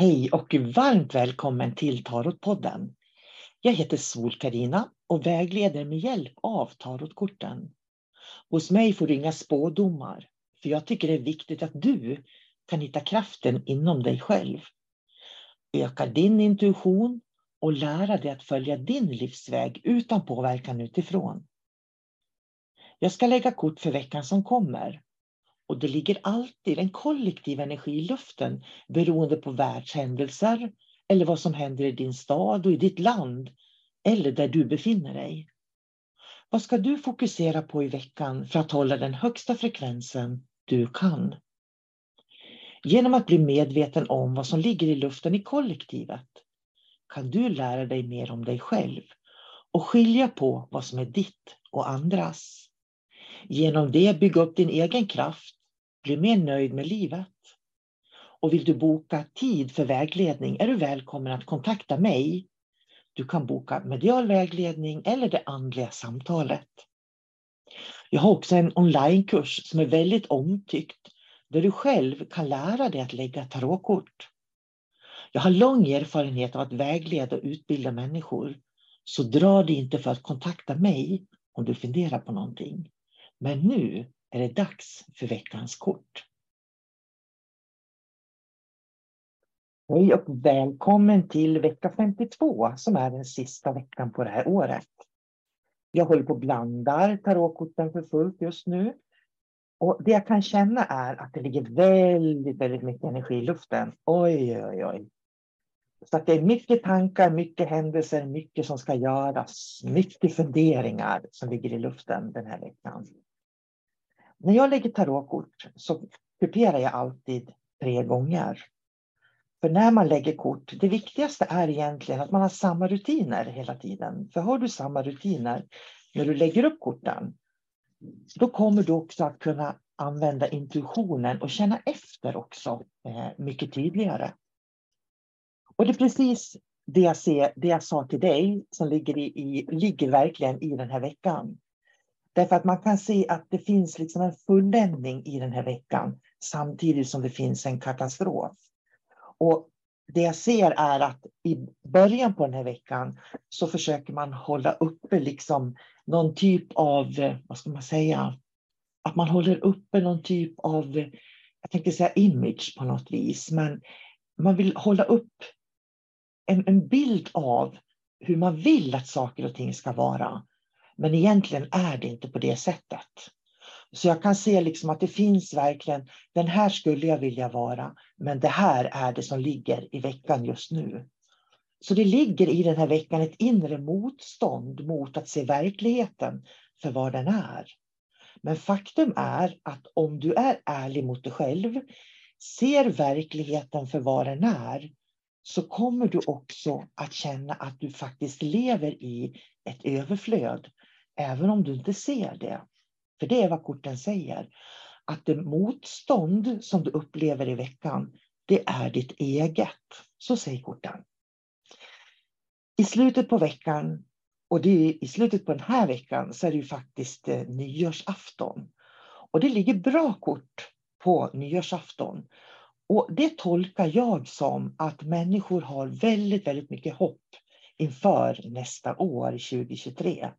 Hej och varmt välkommen till Tarotpodden. Jag heter sol karina och vägleder med hjälp av tarotkorten. Hos mig får du inga spådomar, för jag tycker det är viktigt att du kan hitta kraften inom dig själv. Öka din intuition och lära dig att följa din livsväg utan påverkan utifrån. Jag ska lägga kort för veckan som kommer och det ligger alltid en kollektiv energi i luften beroende på världshändelser eller vad som händer i din stad och i ditt land eller där du befinner dig. Vad ska du fokusera på i veckan för att hålla den högsta frekvensen du kan? Genom att bli medveten om vad som ligger i luften i kollektivet kan du lära dig mer om dig själv och skilja på vad som är ditt och andras. Genom det bygga upp din egen kraft bli mer nöjd med livet. Och vill du boka tid för vägledning är du välkommen att kontakta mig. Du kan boka medial vägledning eller det andliga samtalet. Jag har också en onlinekurs som är väldigt omtyckt där du själv kan lära dig att lägga tarotkort. Jag har lång erfarenhet av att vägleda och utbilda människor så dra dig inte för att kontakta mig om du funderar på någonting. Men nu är det dags för veckans kort. Hej och välkommen till vecka 52 som är den sista veckan på det här året. Jag håller på och blandar tarotkorten för fullt just nu. Och det jag kan känna är att det ligger väldigt, väldigt mycket energi i luften. Oj, oj, oj. Så att det är mycket tankar, mycket händelser, mycket som ska göras, mycket funderingar som ligger i luften den här veckan. När jag lägger tarotkort så kuperar jag alltid tre gånger. För när man lägger kort, det viktigaste är egentligen att man har samma rutiner hela tiden. För har du samma rutiner när du lägger upp korten, då kommer du också att kunna använda intuitionen och känna efter också eh, mycket tydligare. Och det är precis det jag, ser, det jag sa till dig som ligger, i, i, ligger verkligen i den här veckan. Därför att man kan se att det finns liksom en fulländning i den här veckan samtidigt som det finns en katastrof. Och det jag ser är att i början på den här veckan så försöker man hålla uppe liksom någon typ av, vad ska man säga, att man håller uppe någon typ av, jag tänkte säga image på något vis, men man vill hålla upp en, en bild av hur man vill att saker och ting ska vara. Men egentligen är det inte på det sättet. Så jag kan se liksom att det finns verkligen, den här skulle jag vilja vara, men det här är det som ligger i veckan just nu. Så det ligger i den här veckan ett inre motstånd mot att se verkligheten för vad den är. Men faktum är att om du är ärlig mot dig själv, ser verkligheten för vad den är, så kommer du också att känna att du faktiskt lever i ett överflöd även om du inte ser det. För det är vad korten säger. Att det motstånd som du upplever i veckan, det är ditt eget. Så säger korten. I slutet på veckan, och det är i slutet på den här veckan, så är det ju faktiskt eh, nyårsafton. Och det ligger bra kort på nyårsafton. Och det tolkar jag som att människor har väldigt, väldigt mycket hopp inför nästa år, 2023.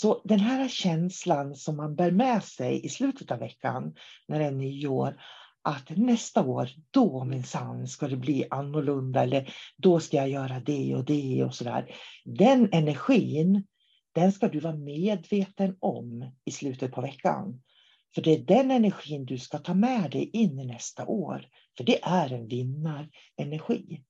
Så den här känslan som man bär med sig i slutet av veckan när det är nyår, att nästa år, då minsann ska det bli annorlunda eller då ska jag göra det och det och sådär. Den energin, den ska du vara medveten om i slutet på veckan. För det är den energin du ska ta med dig in i nästa år. För det är en vinnarenergi.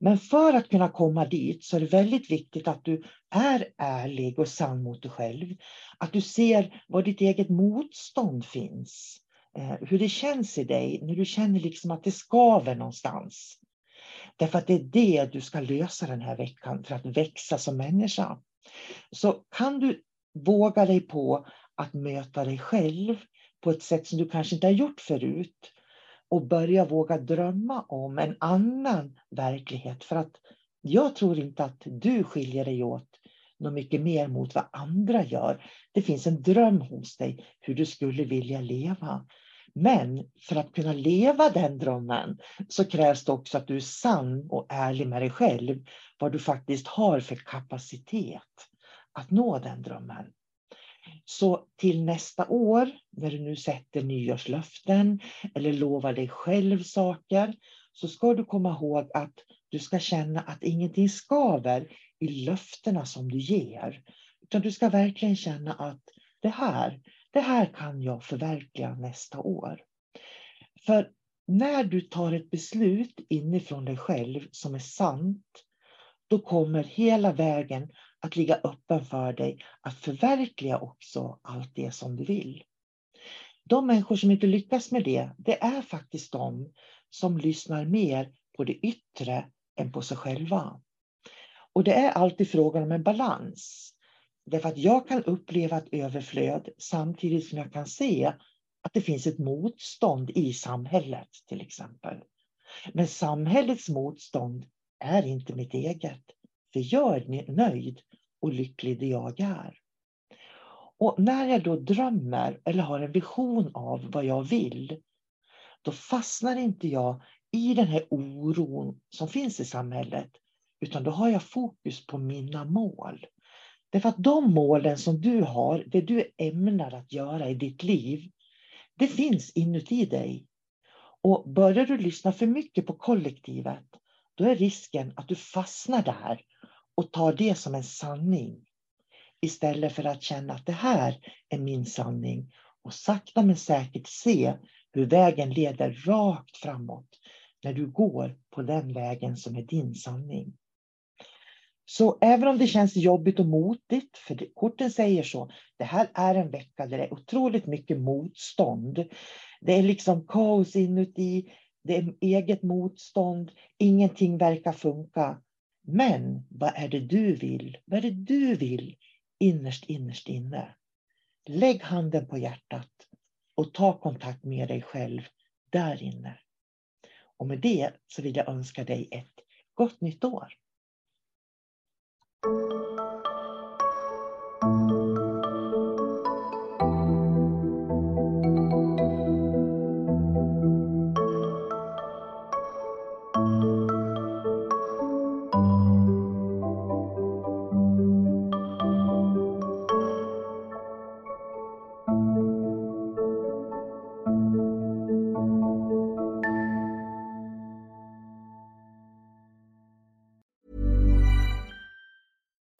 Men för att kunna komma dit så är det väldigt viktigt att du är ärlig och sann mot dig själv. Att du ser var ditt eget motstånd finns. Eh, hur det känns i dig när du känner liksom att det skaver någonstans. Därför att det är det du ska lösa den här veckan för att växa som människa. Så kan du våga dig på att möta dig själv på ett sätt som du kanske inte har gjort förut och börja våga drömma om en annan verklighet. För att jag tror inte att du skiljer dig åt något mycket mer mot vad andra gör. Det finns en dröm hos dig hur du skulle vilja leva. Men för att kunna leva den drömmen så krävs det också att du är sann och ärlig med dig själv. Vad du faktiskt har för kapacitet att nå den drömmen. Så till nästa år, när du nu sätter nyårslöften eller lovar dig själv saker, så ska du komma ihåg att du ska känna att ingenting skaver i löftena som du ger. Utan du ska verkligen känna att det här, det här kan jag förverkliga nästa år. För när du tar ett beslut inifrån dig själv som är sant, då kommer hela vägen att ligga öppen för dig att förverkliga också allt det som du vill. De människor som inte lyckas med det, det är faktiskt de som lyssnar mer på det yttre än på sig själva. Och det är alltid frågan om en balans. Därför att jag kan uppleva ett överflöd samtidigt som jag kan se att det finns ett motstånd i samhället till exempel. Men samhällets motstånd är inte mitt eget. För jag är nöjd och lycklig där jag är. Och när jag då drömmer eller har en vision av vad jag vill, då fastnar inte jag i den här oron som finns i samhället, utan då har jag fokus på mina mål. Därför att de målen som du har, det du ämnar att göra i ditt liv, det finns inuti dig. Och börjar du lyssna för mycket på kollektivet, då är risken att du fastnar där och tar det som en sanning. Istället för att känna att det här är min sanning och sakta men säkert se hur vägen leder rakt framåt när du går på den vägen som är din sanning. Så även om det känns jobbigt och motigt, för korten säger så, det här är en vecka där det är otroligt mycket motstånd. Det är liksom kaos inuti, det är eget motstånd, ingenting verkar funka. Men vad är det du vill? Vad är det du vill innerst, innerst inne? Lägg handen på hjärtat och ta kontakt med dig själv där inne. Och med det så vill jag önska dig ett gott nytt år.